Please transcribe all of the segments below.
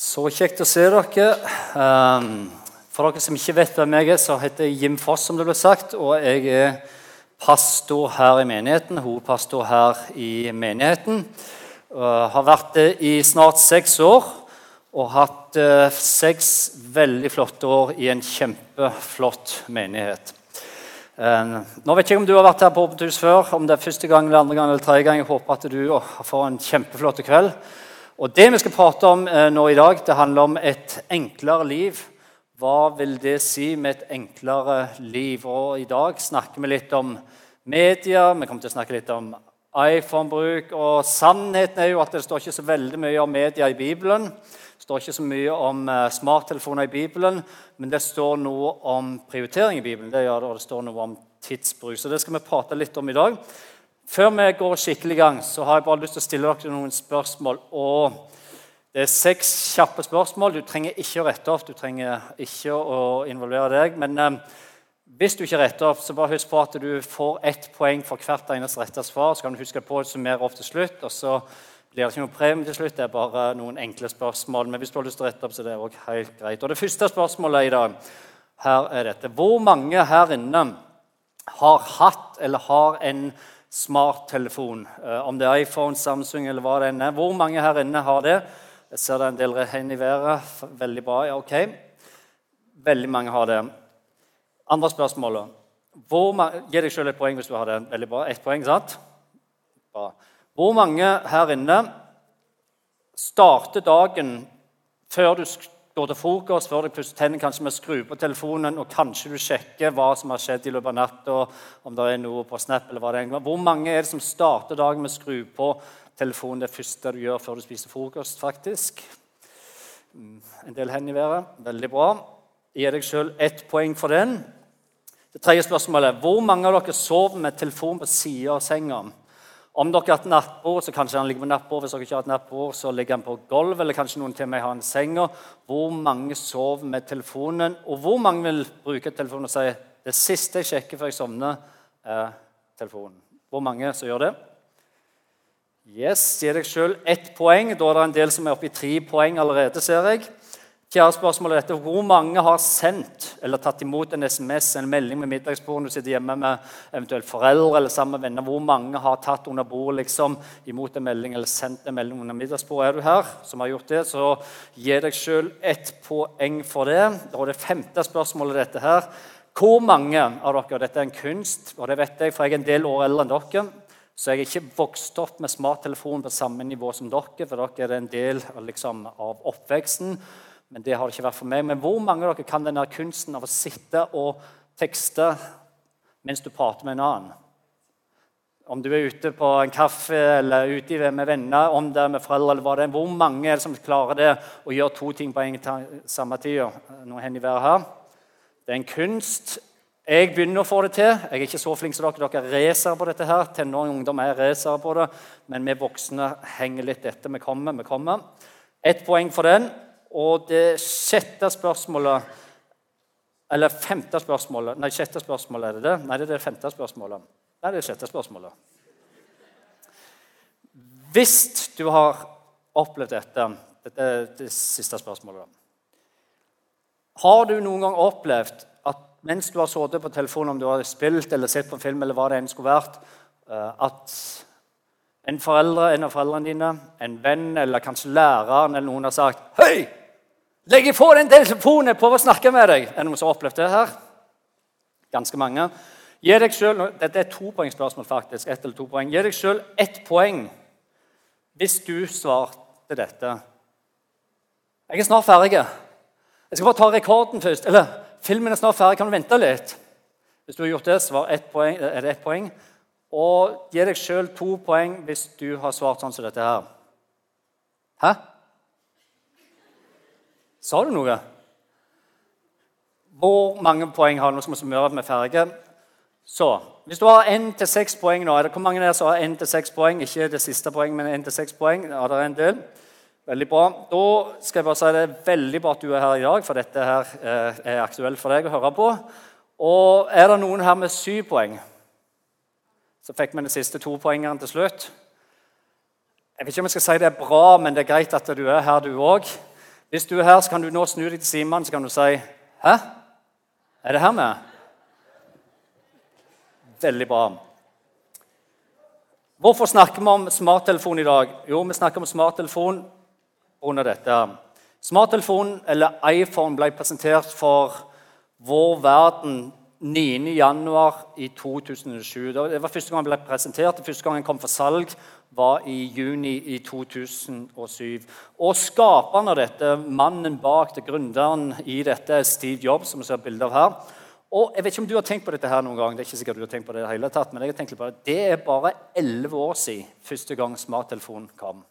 Så kjekt å se dere. Um, for dere som ikke vet hvem jeg er, så heter jeg Jim Foss, som det ble sagt. Og jeg er pastor her i menigheten, hovedpastor her i menigheten. Jeg har vært det i snart seks år og hatt uh, seks veldig flotte år i en kjempeflott menighet. Uh, nå vet jeg ikke om du har vært her på Åpent hus før, om det er første gang, eller andre gang eller tredje gang. Jeg håper at du får en kjempeflott kveld. Og Det vi skal prate om eh, nå i dag, det handler om et enklere liv. Hva vil det si med et enklere liv? Og I dag snakker vi litt om media, vi kommer til å snakke litt om iPhone-bruk. Og Sannheten er jo at det står ikke så veldig mye om media i Bibelen. Det står ikke så mye om eh, smarttelefoner i Bibelen, men det står noe om prioritering i Bibelen. Det gjør det, og det står noe om tidsbruk. Så det skal vi prate litt om i dag. Før vi går skikkelig i gang, så har jeg bare lyst til å stille dere noen spørsmål. Og det er seks kjappe spørsmål. Du trenger ikke å rette opp, du trenger ikke å involvere deg. Men eh, hvis du ikke retter opp, så bare husk på at du får ett poeng for hvert eneste rette svar. Så kan du huske på å summere opp til slutt. og så blir det ikke noe premie til slutt. Det er bare noen enkle spørsmål. Men hvis du har lyst til å rette opp, så det er det helt greit. Og Det første spørsmålet i dag her er dette. Hvor mange her inne har hatt eller har en smarttelefon. Eh, om det er iPhone, Samsung eller hva det enn er. Hvor mange her inne har det? Jeg ser det er en del hender i været. Veldig bra. ja, ok. Veldig mange har det. Andre spørsmålet. Gi deg selv et poeng hvis du har det. Veldig bra. Ett poeng, sant? Bra. Hvor mange her inne starter dagen før du går til frokost, før du pusser tennene, kanskje å skru på telefonen, og kanskje du sjekker hva som har skjedd i løpet av natta, om det er noe på Snap eller hva det er. Hvor mange er det som starter dagen med å skru på telefonen det første du gjør før du spiser frokost? faktisk? Mm, en del hender i været. Veldig bra. Gi deg sjøl ett poeng for den. Det tredje spørsmålet hvor mange av dere sover med telefonen på sida av senga? Om dere har et nattbord, så kanskje han ligger på nattbord. Hvis dere ikke har et nattbord, så ligger han på gulvet, eller kanskje noen til meg har en senga. Hvor mange sover med telefonen? Og hvor mange vil bruke telefonen og si det siste jeg sjekker før jeg sovner, er telefonen? Hvor mange som gjør det? Yes, Gi deg sjøl ett poeng. Da er det en del som er oppe i tre poeng allerede. ser jeg. Kjære spørsmål er dette. Hvor mange har sendt eller tatt imot en SMS en melding med middagsbord når du sitter hjemme med eventuelt foreldre eller sammen med venner? Hvor mange har tatt under bordet liksom, imot en melding eller sendt en melding under middagsbordet? Er du her som har gjort det, så gi deg sjøl ett poeng for det. Og det femte spørsmålet dette her. Hvor mange av dere Dette er en kunst, og det vet jeg, for jeg er en del år eldre enn dere. Så jeg er ikke vokst opp med smarttelefon på samme nivå som dere, for dere er en del liksom, av oppveksten. Men det har det ikke vært for meg. Men hvor mange av dere kan denne kunsten av å sitte og tekste mens du prater med en annen? Om du er ute på en kaffe eller ute med venner, om det er med foreldre eller hva det er. Hvor mange er det som klarer det å gjøre to ting på en samme tid? Nå hender i været her. Det er en kunst. Jeg begynner å få det til. Jeg er ikke så flink som dere. Dere er racere på dette. her. Tenåring ungdom er racere på det. Men vi voksne henger litt etter. Vi kommer, vi kommer. Ett poeng for den. Og det sjette spørsmålet Eller femte spørsmålet Nei, sjette spørsmålet er det det? Nei, det er det femte spørsmålet. Nei, det er det sjette spørsmålet. Hvis du har opplevd dette Dette er det siste spørsmålet. Har du noen gang opplevd at mens du har sittet på telefonen, om du har spilt eller sett på en film, eller hva det enn skulle vært, eh, at en foreldre, en av foreldrene dine, en venn eller kanskje læreren eller noen har sagt 'Hei! Legg ifra den telefonen, prøver å snakke med deg. Er det noen som har opplevd det her? Ganske mange. Gi deg selv, Dette er topoengsspørsmål, faktisk. Ett eller to poeng. Gi deg sjøl ett poeng hvis du svarte dette. Jeg er snart ferdig. Jeg skal bare ta rekorden først. Eller filmen er snart ferdig. Kan du vente litt? Hvis du har gjort det, svar ett poeng, er det ett poeng. Og gi deg sjøl to poeng hvis du har svart sånn som dette her. Hæ? Sa du noe? Hvor mange poeng har du? Nå skal vi summere at vi. Så, Hvis du har én til seks poeng nå, er det hvor mange der som har én til seks poeng? Ikke det siste poeng, men én til seks poeng. Ja, det er en del. Veldig bra. Da skal jeg bare si Det er veldig bra at du er her i dag, for dette her eh, er aktuelt for deg å høre på. Og er det noen her med syv poeng? Så fikk vi de siste to poengene til slutt. Jeg vet ikke om jeg skal si det er bra, men det er greit at du er her, du òg. Hvis du er her, så kan du nå snu deg til Simon så kan du si Hæ? Er det her med? Veldig bra. Hvorfor snakker vi om smarttelefon i dag? Jo, vi snakker om smarttelefon under dette. Smarttelefonen, eller iPhone, ble presentert for vår verden 9.1. i 2007. Det var første gang den ble presentert. Første gang den kom for salg, var i juni i 2007. Og skaperen av dette, mannen bak det, gründeren i dette, Steve Jobs, som vi ser bilde av her. Og jeg vet ikke om du har tenkt på dette her noen gang, det er ikke sikkert du har tenkt på Det hele tatt, men jeg har tenkt på det. Det er bare elleve år siden første gang smarttelefonen kom.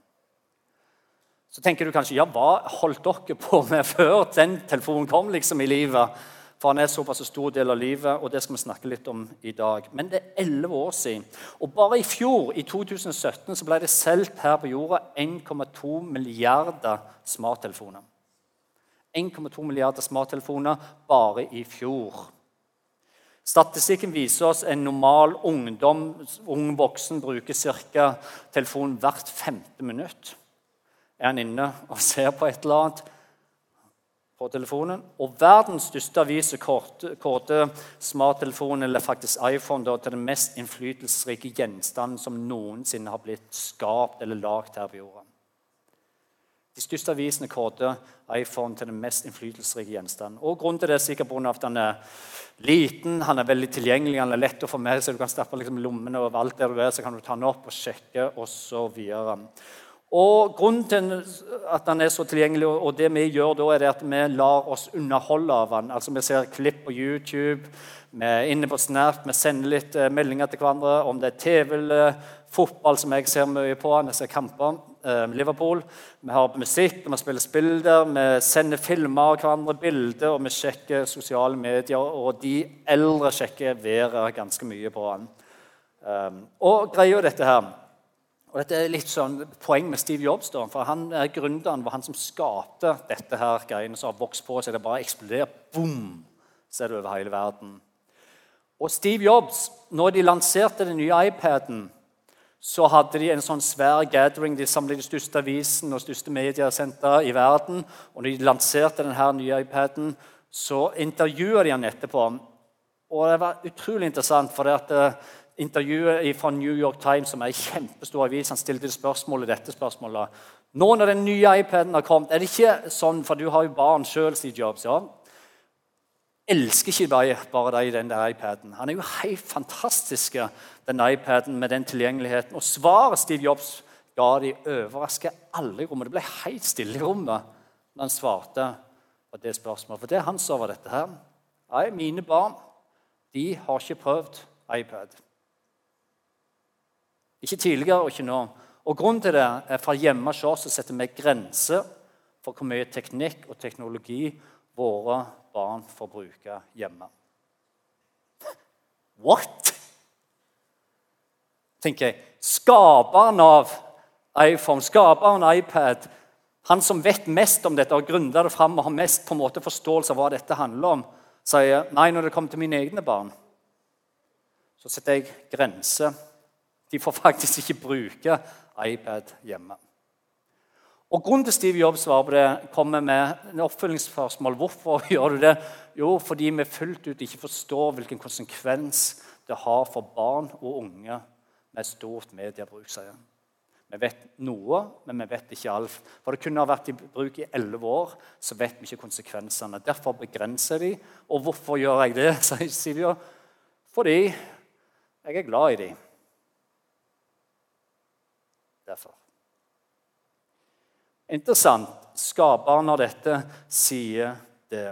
Så tenker du kanskje ja, hva holdt dere på med før den telefonen kom liksom i livet? For han er såpass stor del av livet, og det skal vi snakke litt om i dag. Men det er elleve år siden. Og bare i fjor, i 2017, så ble det solgt her på jorda 1,2 milliarder smarttelefoner. 1,2 milliarder smarttelefoner bare i fjor. Statistikken viser oss en normal ungdom, ung voksen bruker ca. telefonen hvert femte minutt. Er han inne og ser på et eller annet? På telefonen. Og verdens største avis kårte smarttelefonen, eller faktisk iPhone, da, til den mest innflytelsesrike gjenstanden som noensinne har blitt skapt eller lagd her på jorda. De største avisene kårte iPhone til den mest innflytelsesrike gjenstanden. Og Grunnen til det er sikkert at han er liten, han er veldig tilgjengelig, han er lett å få med så Du kan stappe liksom lommene overalt der du er, så kan du ta den opp og sjekke osv. Og Grunnen til at han er så tilgjengelig, og det vi gjør da, er at vi lar oss underholde av han. Altså Vi ser klipp på YouTube, vi er inne på Snap, vi sender litt eh, meldinger til hverandre. Om det er TV eller fotball, som jeg ser mye på. Jeg ser kamper. med Liverpool. Vi har musikk, vi spiller spill der. Vi sender filmer av hverandre, bilder, og vi sjekker sosiale medier. Og de eldre sjekker været ganske mye på han. Um, og greia dette her og Dette er litt sånn poeng med Steve Jobs. Da, for Han er gründeren, var han som skapte dette her greiene som har vokst på seg. Det bare eksploderer. Boom! Så er det over hele verden. Og Steve Jobs, når de lanserte den nye iPaden, så hadde de en sånn svær gathering. De samlet de største avisene og største mediesentre i verden. Og når de lanserte denne nye iPaden, så intervjua de han etterpå. Og det var utrolig interessant, for det at eh, intervjuet fra New York Times, som er en kjempestor avis, han stilte spørsmålet dette spørsmålet. Nå når den nye iPaden har kommet, er det ikke sånn, for du har jo barn sjøl, Steve Jobs ja? Elsker ikke bare, bare deg den der iPaden. Han er jo helt fantastisk, den iPaden med den tilgjengeligheten. Og svaret Steve Jobs ga de, overrasker alle i rommet. Det ble helt stille i rommet når han svarte på det spørsmålet. For det han sa, var dette her. Nei, mine barn de har ikke prøvd iPad. Ikke tidligere og ikke nå. Og Grunnen til det er fra hjemme hos oss setter vi grenser for hvor mye teknikk og teknologi våre barn får bruke hjemme. What?! tenker jeg. Skaperen av iPhone, skaperen av iPad, han som vet mest om dette og grunner det fram og har mest på en måte forståelse av hva dette handler om, sier nei, når det kommer til mine egne barn, så setter jeg grenser de får faktisk ikke bruke iPad hjemme. Og Grunnen til Steve Jobs svarer på det, kommer med en oppfølgingsspørsmål. Hvorfor gjør du det? Jo, fordi vi fullt ut ikke forstår hvilken konsekvens det har for barn og unge med stort mediebruk. Vi vet noe, men vi vet ikke alt. For det kunne ha vært i bruk i elleve år, så vet vi ikke konsekvensene. Derfor begrenser de. Og hvorfor gjør jeg det? sier Steve Fordi jeg er glad i dem derfor. Interessant. Skaperen av dette sier det.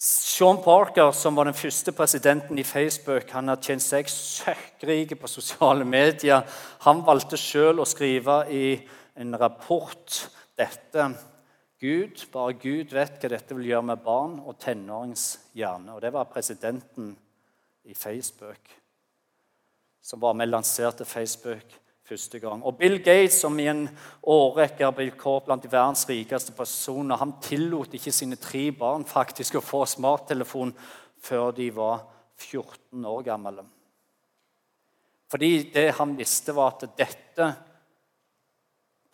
Sean Parker, som var den første presidenten i Facebook, han har tjent seg søkkrik på sosiale medier. Han valgte selv å skrive i en rapport dette. Gud, bare Gud vet hva dette vil gjøre med barn og tenårings hjerne. Og det var presidenten i Facebook som var med lanserte Facebook første gang. Og Bill Gates, som i en årrekke har blitt kåret blant de verdens rikeste personer, han tillot ikke sine tre barn faktisk å få smarttelefon før de var 14 år gamle. Fordi det han visste, var at dette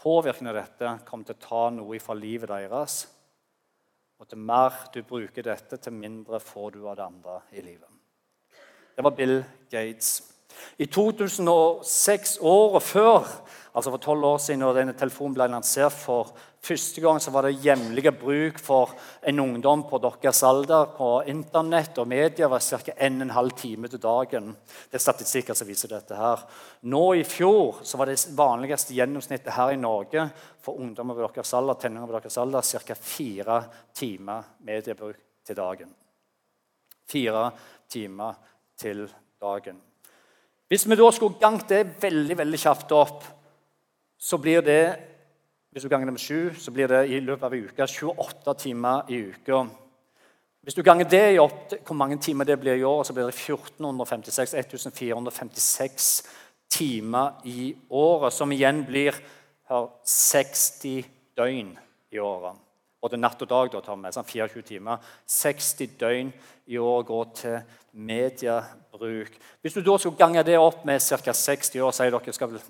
påvirkningen av dette kom til å ta noe fra livet deres. Og til mer du bruker dette, til mindre får du av det andre i livet. Det var Bill Gates. I 2006, året før, altså for tolv år siden, da denne telefonen ble lansert for første gang, så var det hjemlige bruk for en ungdom på deres alder på Internett og media var ca. 1 12 time til dagen. Det er statistikker som viser dette. her. Nå i fjor så var det vanligste gjennomsnittet her i Norge for ungdommer på deres alder, tenåringer på deres alder, ca. fire timer mediebruk til dagen. Fire timer til dagen. Hvis vi da skulle ganget det veldig veldig kjapt opp, så blir det hvis du ganger det med 7, så blir det i løpet av en uke 28 timer i uka. Hvis du ganger det opp hvor mange timer det blir i år, så blir det 1456, 1456 timer i året, som igjen blir 60 døgn i året. Både natt og dag da Tommy, sånn 24 timer. 60 døgn i år går til mediebruk. Hvis du da skulle gange det opp med ca. 60 år, sier dere skal vel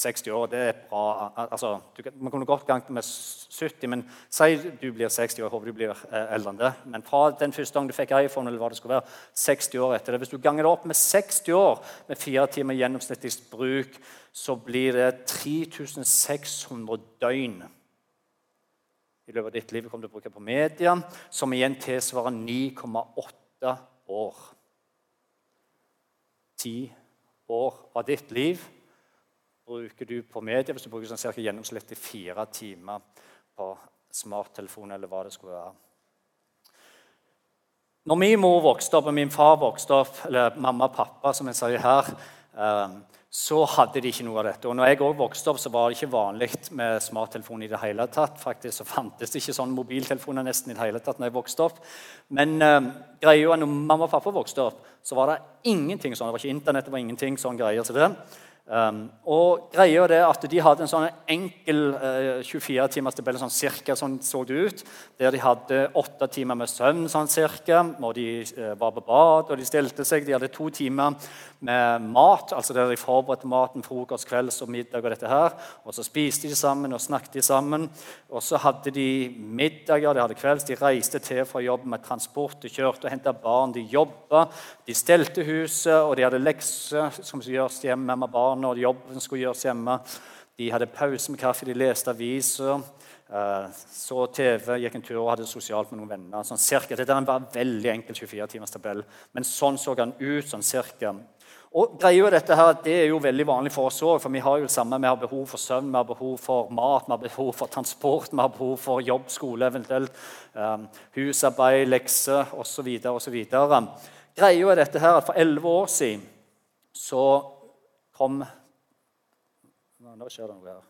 60 år, det er bra. Altså, du, man kunne godt ganget med 70, men si du blir 60 år. Jeg håper du blir eh, eldre enn det. Men fra den første gang du fikk iPhone, eller hva det skulle være, 60 år etter det, Hvis du ganger det opp med 60 år med fire timer gjennomsnittlig bruk, så blir det 3600 døgn i løpet av ditt liv kommer til å bruke på media, som igjen tilsvarer 9,8 år. Ti år av ditt liv bruker du på media hvis du bruker sånn cirka gjennomsnittlig fire timer på smarttelefon eller hva det skulle være. Når min mor vokste opp og min far vokste opp, eller mamma og pappa, som jeg sier her, ehm, så hadde de ikke noe av dette. Og når jeg også vokste opp, så var det ikke vanlig med smarttelefon i det hele tatt. Faktisk så fantes det ikke sånne mobiltelefoner nesten i det hele tatt når jeg vokste opp. Men eh, greia når mamma og pappa vokste opp, så var det ingenting sånn. Det var ikke Internett, det var ingenting sånn greier så det. Um, og greia er at De hadde en sånn enkel uh, 24-timerstabell, sånn cirka sånn så det ut. Der de hadde åtte timer med søvn sånn cirka, når de uh, var på bad og de stilte seg. De hadde to timer med mat, altså der de forberedte maten, frokost, kvelds og middag. Og dette her. Og så spiste de sammen og snakket de sammen. Og så hadde de middager, de hadde kvelds. De reiste til fra jobb med transport. De kjørte og henta barn. De jobba. De stelte huset, og de hadde lekser som gjøres hjemme med barna. og Jobben skulle gjøres hjemme. De hadde pause med kaffe, de leste aviser. Eh, så TV, gikk en tur og hadde sosialt med noen venner. sånn cirka. Dette er en veldig enkel 24-timerstabell, men sånn så den ut. sånn cirka. Og greia dette her, Det er jo veldig vanlig for oss òg, for vi har jo det samme. Vi har behov for søvn, vi har behov for mat, vi har behov for transport, vi har behov for jobb, skole, eventuelt um, husarbeid, lekser osv. osv. Greia er dette her at for elleve år siden så kom Nå skjer det noe her.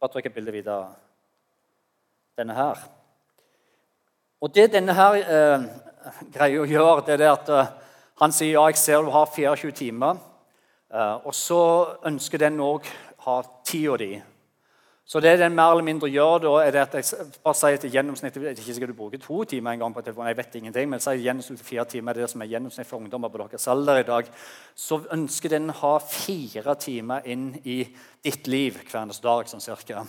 Bare trykk et bilde videre. Denne her. Og det denne her eh, greier å gjøre, det er at eh, han sier ja, jeg ser du har 24 timer. Eh, og så ønsker den òg ha tida di. Så det den mer eller mindre gjør, da, er at jeg bare sier til gjennomsnittet Ikke skal du bruke to timer en gang på telefonen, jeg vet ingenting, men sier gjennomsnittet fire timer det er det som er gjennomsnitt for ungdommer på deres alder i dag. Så ønsker den å ha fire timer inn i ditt liv hver eneste dag. sånn cirka.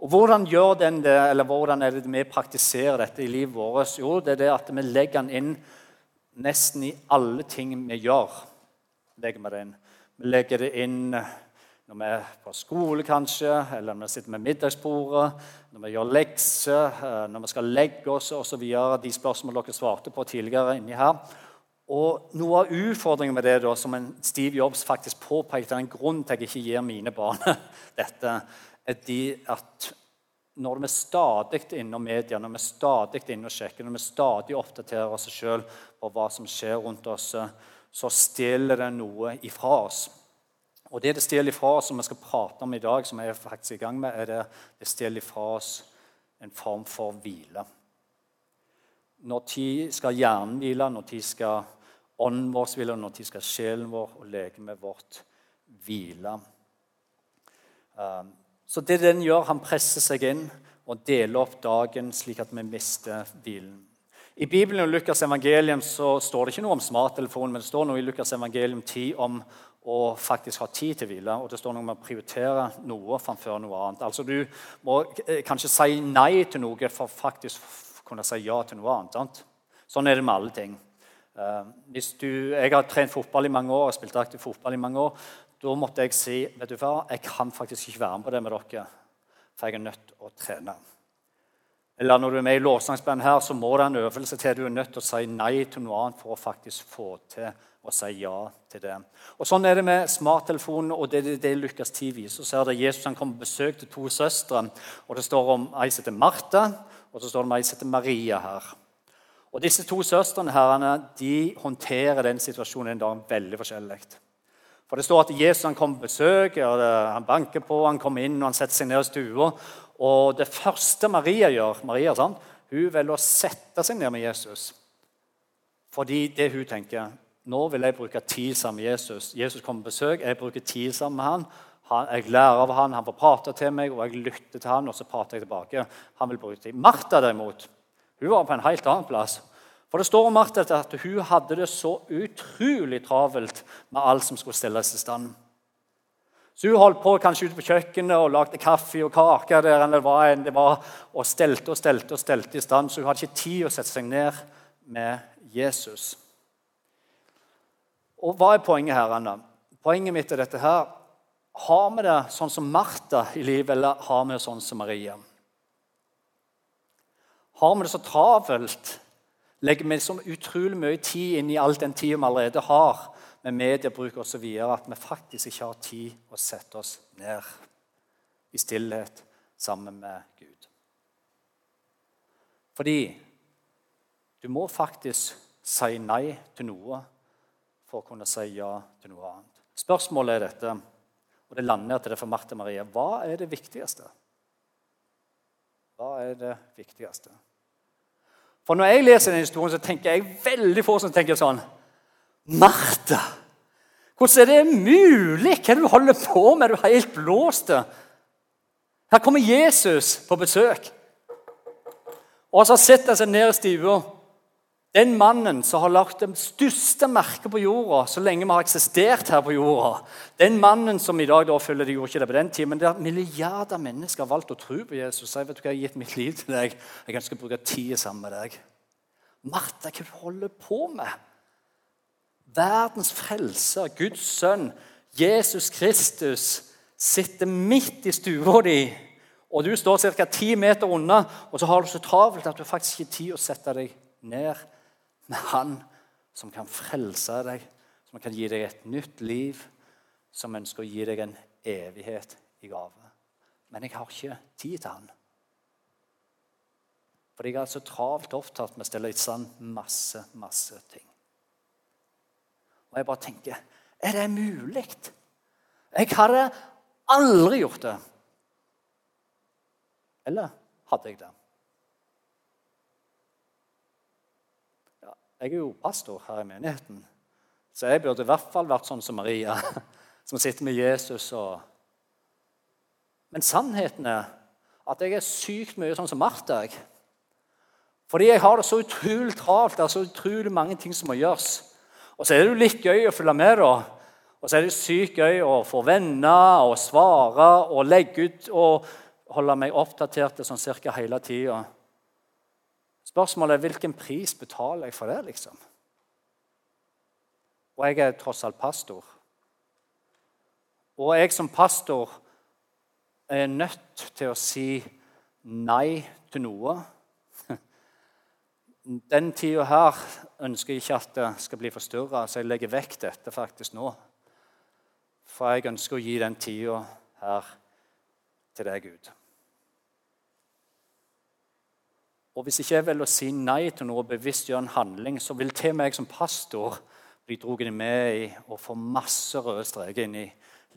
Og Hvordan gjør den det, eller hvordan er det vi praktiserer dette i livet vårt? Jo, det er det at vi legger den inn nesten i alle ting vi gjør. legger Vi det inn. Vi legger det inn når vi er på skole, kanskje, eller når vi sitter med middagsbordet, når vi gjør lekser, eh, når vi skal legge oss osv. De spørsmålene dere svarte på tidligere inni her. Og Noe av utfordringen med det, da, som en Steve Jobs faktisk påpekte, en grunn til at jeg ikke gir mine barn dette, er de at når vi er stadig innom media, når vi er stadig inne og sjekker, når vi stadig oppdaterer oss sjøl på hva som skjer rundt oss, så stjeler det noe ifra oss. Og Det det stjeler fra oss, som vi skal prate om i dag, som jeg er faktisk i gang med, er det det stjeler fra oss en form for hvile. Når tid skal hjernen hvile, når tid skal ånden vår hvile, når tid skal sjelen vår og legemet vårt hvile. Um, så det den gjør, han presser seg inn og deler opp dagen slik at vi mister hvilen. I Bibelen og Lukas evangelium så står det ikke noe om smarttelefonen, men det står noe i Lukas evangelium 10 om og faktisk ha tid til hvile. Og det står noe om å prioritere noe framfor noe annet. Altså Du må eh, kanskje si nei til noe for faktisk kunne si ja til noe annet. Sant? Sånn er det med alle ting. Hvis du, jeg har trent fotball i mange år og spilt aktiv fotball i mange år. Da måtte jeg si vet du hva, jeg kan faktisk ikke være med på det med dere, for jeg er nødt til å trene. Eller når du er med i lovsangsband her, så må det en øvelse til. Du er nødt til å si nei til noe annet for å faktisk få til å si ja til det. Og Sånn er det med smarttelefonen, og det det, det Lukas 10 viser. Så er det Jesus han kommer på besøk til to søstre. og Det står om ei som heter Martha, og så står det om ei som heter Maria her. Og Disse to søstrene herrene, de håndterer den situasjonen en dag veldig forskjellig. For Det står at Jesus han kommer på besøk, og han banker på, han kommer inn og han setter seg ned i stua. Og det første Maria gjør, Maria, sånn, hun velger å sette seg ned med Jesus. Fordi det hun tenker nå vil jeg bruke tid sammen med Jesus. Jesus kommer på besøk, jeg bruker tid sammen med han. han jeg lærer av han, han får prate til meg, og jeg lytter til han, og så prater jeg tilbake. Han vil bruke tid. Martha derimot, hun var på en helt annen plass. For Det står om Martha at hun hadde det så utrolig travelt med alt som skulle stilles i stand. Så Hun holdt på kanskje ute på kjøkkenet og lagde kaffe og kaker der det var, det var, og stelte og stelte og stelte i stand, så hun hadde ikke tid å sette seg ned med Jesus. Og Hva er poenget her? Anna? Poenget mitt er dette her. Har vi det sånn som Martha i livet, eller har vi det sånn som Maria? Har vi det så travelt legger vi så utrolig mye tid inn i all den tida vi allerede har med mediebruk osv., at vi faktisk ikke har tid å sette oss ned i stillhet sammen med Gud. Fordi du må faktisk si nei til noe for å kunne si ja til noe annet. Spørsmålet er dette, og det lander til det for Marte Marie. Hva er det viktigste? Hva er det viktigste? For når jeg leser den historien, så tenker jeg veldig få som tenker sånn Martha! Hvordan er det mulig? Hva er det du holder på med? Du er helt blåst. Her kommer Jesus på besøk. Og så setter han seg ned i stua. Den mannen som har lagt det største merket på jorda så lenge vi har eksistert her på jorda. Den mannen som i dag da følger de gjorde ikke det på den tiden, men det er milliarder mennesker har valgt å tro på Jesus. og jeg vet du hva, jeg har gitt mitt liv til deg. Jeg ønsker å bruke tid sammen med deg. Martha, hva du holder på med? Verdens frelser, Guds sønn, Jesus Kristus, sitter midt i stua di. Og du står ca. ti meter unna, og så har du så travelt at du faktisk ikke har tid å sette deg ned med Han som kan frelse deg, som kan gi deg et nytt liv, som ønsker å gi deg en evighet i gave. Men jeg har ikke tid til Han. Fordi jeg er så travelt opptatt med å stelle i stand masse, masse ting. Og jeg bare tenker Er det mulig? Jeg hadde aldri gjort det. Eller hadde jeg det? Ja, jeg er jo pastor her i menigheten, så jeg burde i hvert fall vært sånn som Maria, som sitter med Jesus og Men sannheten er at jeg er sykt mye sånn som Martha. Jeg. Fordi jeg har det så utrolig travelt. Det er så utrolig mange ting som må gjøres. Og så er det jo litt gøy å følge med, da. Og så er det sykt gøy å få venner og svare og legge ut og holde meg oppdatert sånn cirka hele tida. Spørsmålet er hvilken pris betaler jeg for det, liksom? Og jeg er tross alt pastor. Og jeg som pastor er nødt til å si nei til noe den tida her ønsker jeg ikke at det skal bli forstyrra, så jeg legger vekk dette faktisk nå. For jeg ønsker å gi den tida her til deg, Gud. Og Hvis ikke jeg velger å si nei til noe bevisst gjør en handling, så vil til meg som pastor bli dratt med i og få masse røde streker inn i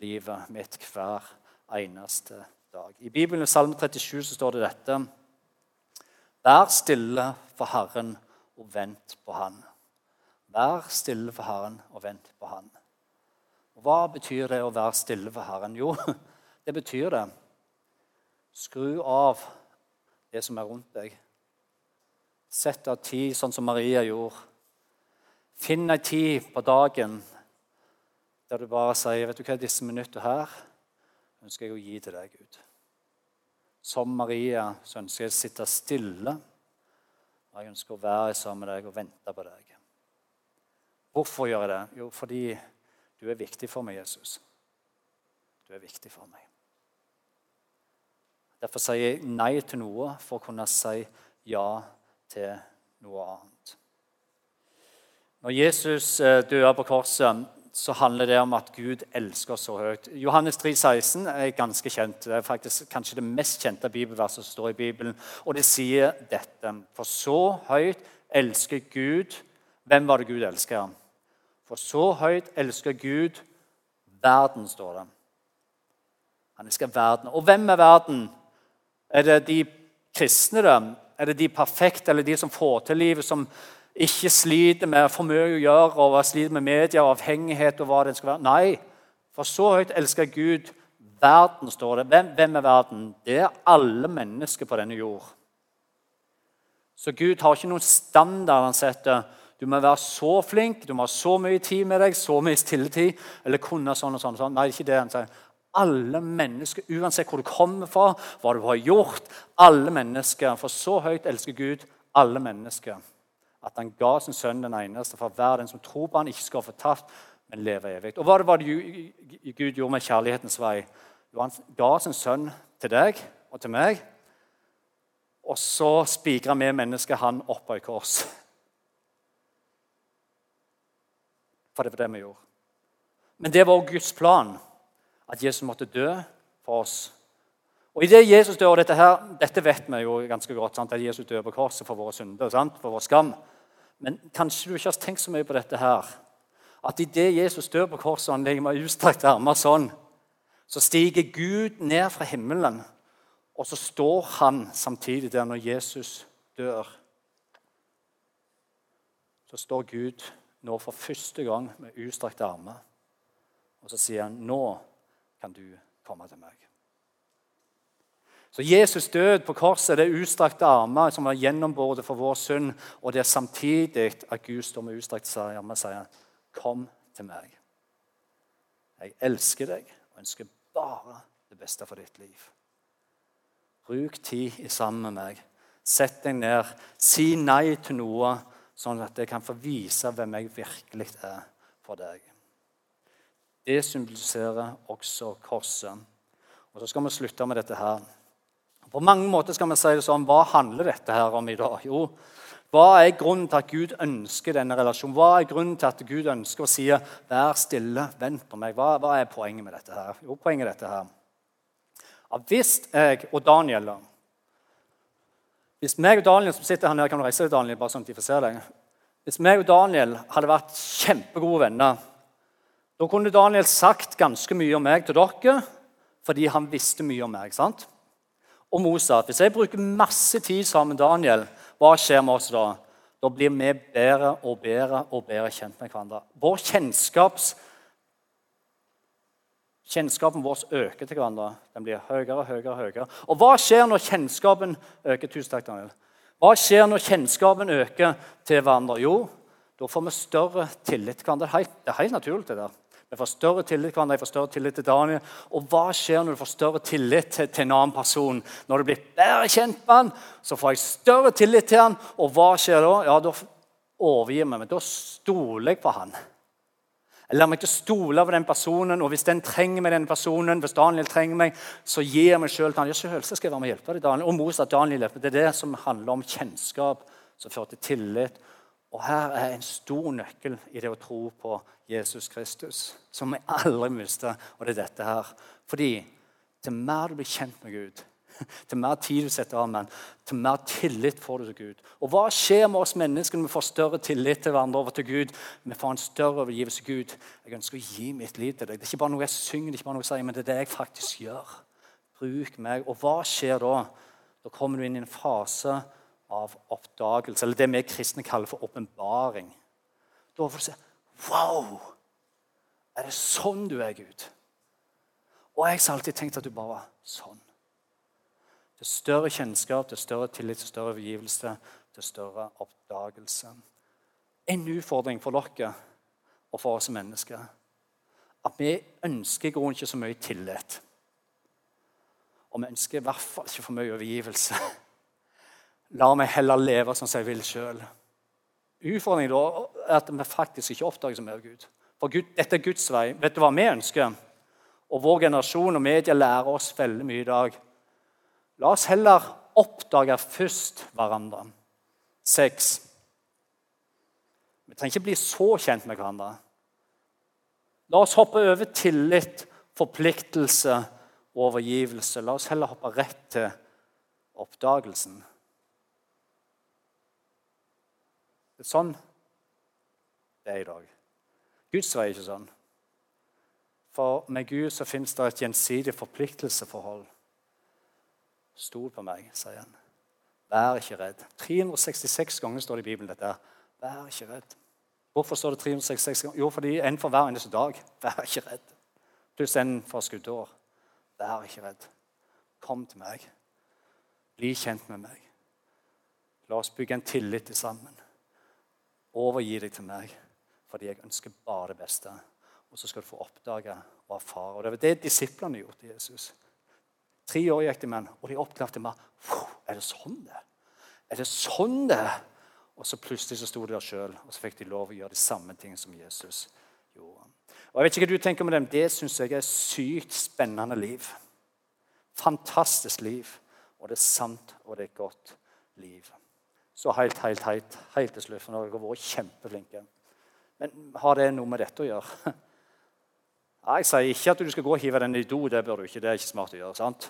livet mitt hver eneste dag. I Bibelen i Salme 37 så står det dette. Vær stille for Herren og vent på Han. Vær stille for Herren og vent på Han. Og Hva betyr det å være stille for Herren? Jo, det betyr det skru av det som er rundt deg. Sett av tid, sånn som Maria gjorde. Finn ei tid på dagen Der du bare sier vet du hva, disse minuttene her ønsker jeg å gi til deg, Gud. Som Maria så ønsker jeg å sitte stille. Og jeg ønsker å være sammen med deg og vente på deg. Hvorfor gjør jeg det? Jo, fordi du er viktig for meg, Jesus. Du er viktig for meg. Derfor sier jeg nei til noe for å kunne si ja til noe annet. Når Jesus døde dør på korset, så handler det om at Gud elsker så høyt. Johannes 3, 16 er ganske kjent. Det er faktisk kanskje det mest kjente bibelverset som står i Bibelen. Og det sier dette. For så høyt elsker Gud Hvem var det Gud elsker? For så høyt elsker Gud verden, står det. Han elsker verden. Og hvem er verden? Er det de kristne, da? Er det de perfekte, eller de som får til livet, som ikke sliter med for mye å gjøre og sliter med media og avhengighet og hva det skal være? Nei, for så høyt elsker Gud verden, står det. Hvem, hvem er verden? Det er alle mennesker på denne jord. Så Gud har ikke noen standard han setter. Du må være så flink, du må ha så mye tid med deg, så mye stilletid, eller kunne sånn og sånn. og sånn. Nei, ikke det han sier alle mennesker, uansett hvor du kommer fra, hva du har gjort. Alle mennesker. For så høyt elsker Gud alle mennesker at han ga sin sønn den eneste for hver den som tror på han ikke skal få tapt, men leve evig. Og Hva var det Gud gjorde med kjærlighetens vei? Jo, Han ga sin sønn til deg og til meg. Og så spigra vi mennesker han opp på et kors. For det var det vi gjorde. Men det var Guds plan at Jesus måtte dø for oss. Og i det Jesus dør, dette, her, dette vet vi jo ganske godt, sant? at Jesus dør på korset for våre synder, sant? for vår skam. Men kanskje du ikke har tenkt så mye på dette her. At idet Jesus dør på korset og han legger meg utstrakte armer sånn, så stiger Gud ned fra himmelen, og så står han samtidig der når Jesus dør. Så står Gud nå for første gang med utstrakte armer, og så sier han nå kan du komme til meg. Så Jesus død på korset det er utstrakte armer som var gjennombåret for vår synd. Og det er samtidig at Gud står med utstrakte armer og sier, 'Kom til meg'. Jeg elsker deg og ønsker bare det beste for ditt liv. Bruk tid sammen med meg. Sett deg ned. Si nei til noe, sånn at jeg kan få vise hvem jeg virkelig er for deg. Det symboliserer også korset. Og Så skal vi slutte med dette her. På mange måter skal vi si det sånn, Hva handler dette her om i dag? Jo, hva er grunnen til at Gud ønsker denne relasjonen? Hva er grunnen til at Gud ønsker å si 'vær stille, vent på meg'? Hva, hva er poenget med dette her? Jo, poenget er dette her. Ja, hvis jeg og Daniel Hvis meg og Daniel som sitter her nede, kan du reise deg, Daniel, bare sånn at de får se deg. Hvis meg og Daniel hadde vært kjempegode venner da kunne Daniel sagt ganske mye om meg til dere fordi han visste mye om meg. sant? Og Mosa, Hvis jeg bruker masse tid sammen med Daniel, hva skjer med oss da? Da blir vi bedre og bedre og bedre kjent med hverandre. Vår kjennskaps, Kjennskapen vår øker til hverandre. Den blir høyere og høyere. og høyere. Og hva skjer når kjennskapen øker? Tusen takk, Daniel. Hva skjer når kjennskapen øker til hverandre? Jo, da får vi større tillit til hverandre. Det er helt naturlig. det der. Vi får større tillit til hverandre, jeg får større tillit til Daniel. Og hva skjer når du får større tillit til, til en annen person? Når du blir bedre kjent med han, så får jeg større tillit til han. Og hva skjer da? Ja, Da overgir jeg meg. Da stoler jeg på han. Jeg lar meg ikke stole på den personen, og hvis den trenger meg, den personen, hvis Daniel trenger meg, så gir jeg meg sjøl til han. Ja, selvsagt skal jeg være med og hjelpe deg, Daniel. Og motsatt Daniel. Det er det som handler om kjennskap, som fører til tillit og her er en stor nøkkel i det å tro på Jesus Kristus, som vi aldri mister. Og det er dette her. Fordi til mer du blir kjent med Gud, til mer tid du setter av med til mer tillit får du til Gud. Og hva skjer med oss mennesker når vi får større tillit til hverandre over til Gud? Vi får en større overgivelse til Gud. Jeg ønsker å gi mitt liv til deg. Det er ikke bare noe jeg synger, det er ikke bare noe jeg sier, men det er det jeg faktisk gjør. Bruk meg. Og hva skjer da? Da kommer du inn i en fase av oppdagelse, eller det vi kristne kaller for åpenbaring. Da får du se Wow! Er det sånn du er, Gud? Og jeg har alltid tenkt at du bare var sånn. Til større kjennskap, til større tillit, til større overgivelse, til større oppdagelse. En utfordring for dere og for oss mennesker. at vi ønsker i grunnen ikke så mye tillit. Og vi ønsker i hvert fall ikke for mye overgivelse. La meg heller leve som jeg vil sjøl. Utfordringen da at vi faktisk ikke oppdager så mye av Gud. For Gud, dette er Guds vei. Vet du hva vi ønsker? Og vår generasjon og media lærer oss veldig mye i dag. La oss heller oppdage først hverandre. Seks. Vi trenger ikke bli så kjent med hverandre. La oss hoppe over tillit, forpliktelse og overgivelse. La oss heller hoppe rett til oppdagelsen. Det er sånn det er i dag. Guds vei er ikke sånn. For med Gud så fins det et gjensidig forpliktelseforhold. Stol på meg, sier han. Vær ikke redd. 366 ganger står det i Bibelen dette. Vær ikke redd. Hvorfor står det 366 ganger? Jo, fordi en for hver eneste dag. Vær ikke redd. Pluss en for skuddår. Vær ikke redd. Kom til meg. Bli kjent med meg. La oss bygge en tillit til sammen. Overgi deg til meg, fordi jeg ønsker bare det beste. Og så skal du få oppdage og erfare. Og Det var det disiplene gjorde til Jesus. Tre år gikk de med og de oppdaget meg. Er det sånn det er? det sånn det er? Og så plutselig så sto de der sjøl, og så fikk de lov å gjøre de samme tingene som Jesus gjorde. Og jeg vet ikke hva du tenker med dem. Det syns jeg er sykt spennende liv. Fantastisk liv. Og det er sant, og det er et godt liv. Så helt, helt, helt, helt til slutt, for nå har dere vært kjempeflinke. Men har det noe med dette å gjøre? Jeg sier ikke at du skal gå og hive den i do. Det bør du ikke. Det er ikke smart å gjøre. sant?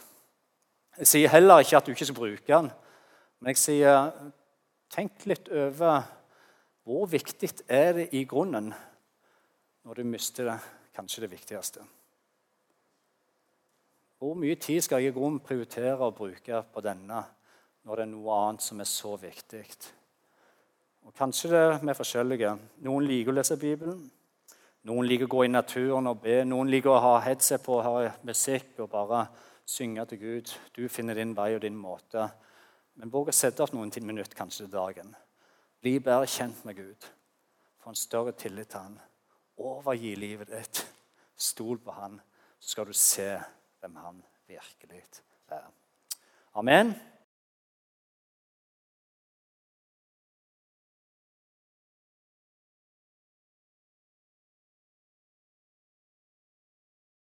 Jeg sier heller ikke at du ikke skal bruke den. Men jeg sier tenk litt over hvor viktig er det i grunnen når du mister det, kanskje det viktigste. Hvor mye tid skal jeg i grunnen prioritere å bruke på denne når det er noe annet som er så viktig? Og Kanskje det er vi forskjellige. Noen liker å lese Bibelen. Noen liker å gå i naturen og be. Noen liker å ha headset på og høre musikk og bare synge til Gud. Du finner din vei og din måte. Men våg å sette av noen minutter kanskje til dagen. Bli bedre kjent med Gud. Få en større tillit til Han. Overgi livet ditt. Stol på Han, så skal du se hvem Han virkelig er. Amen.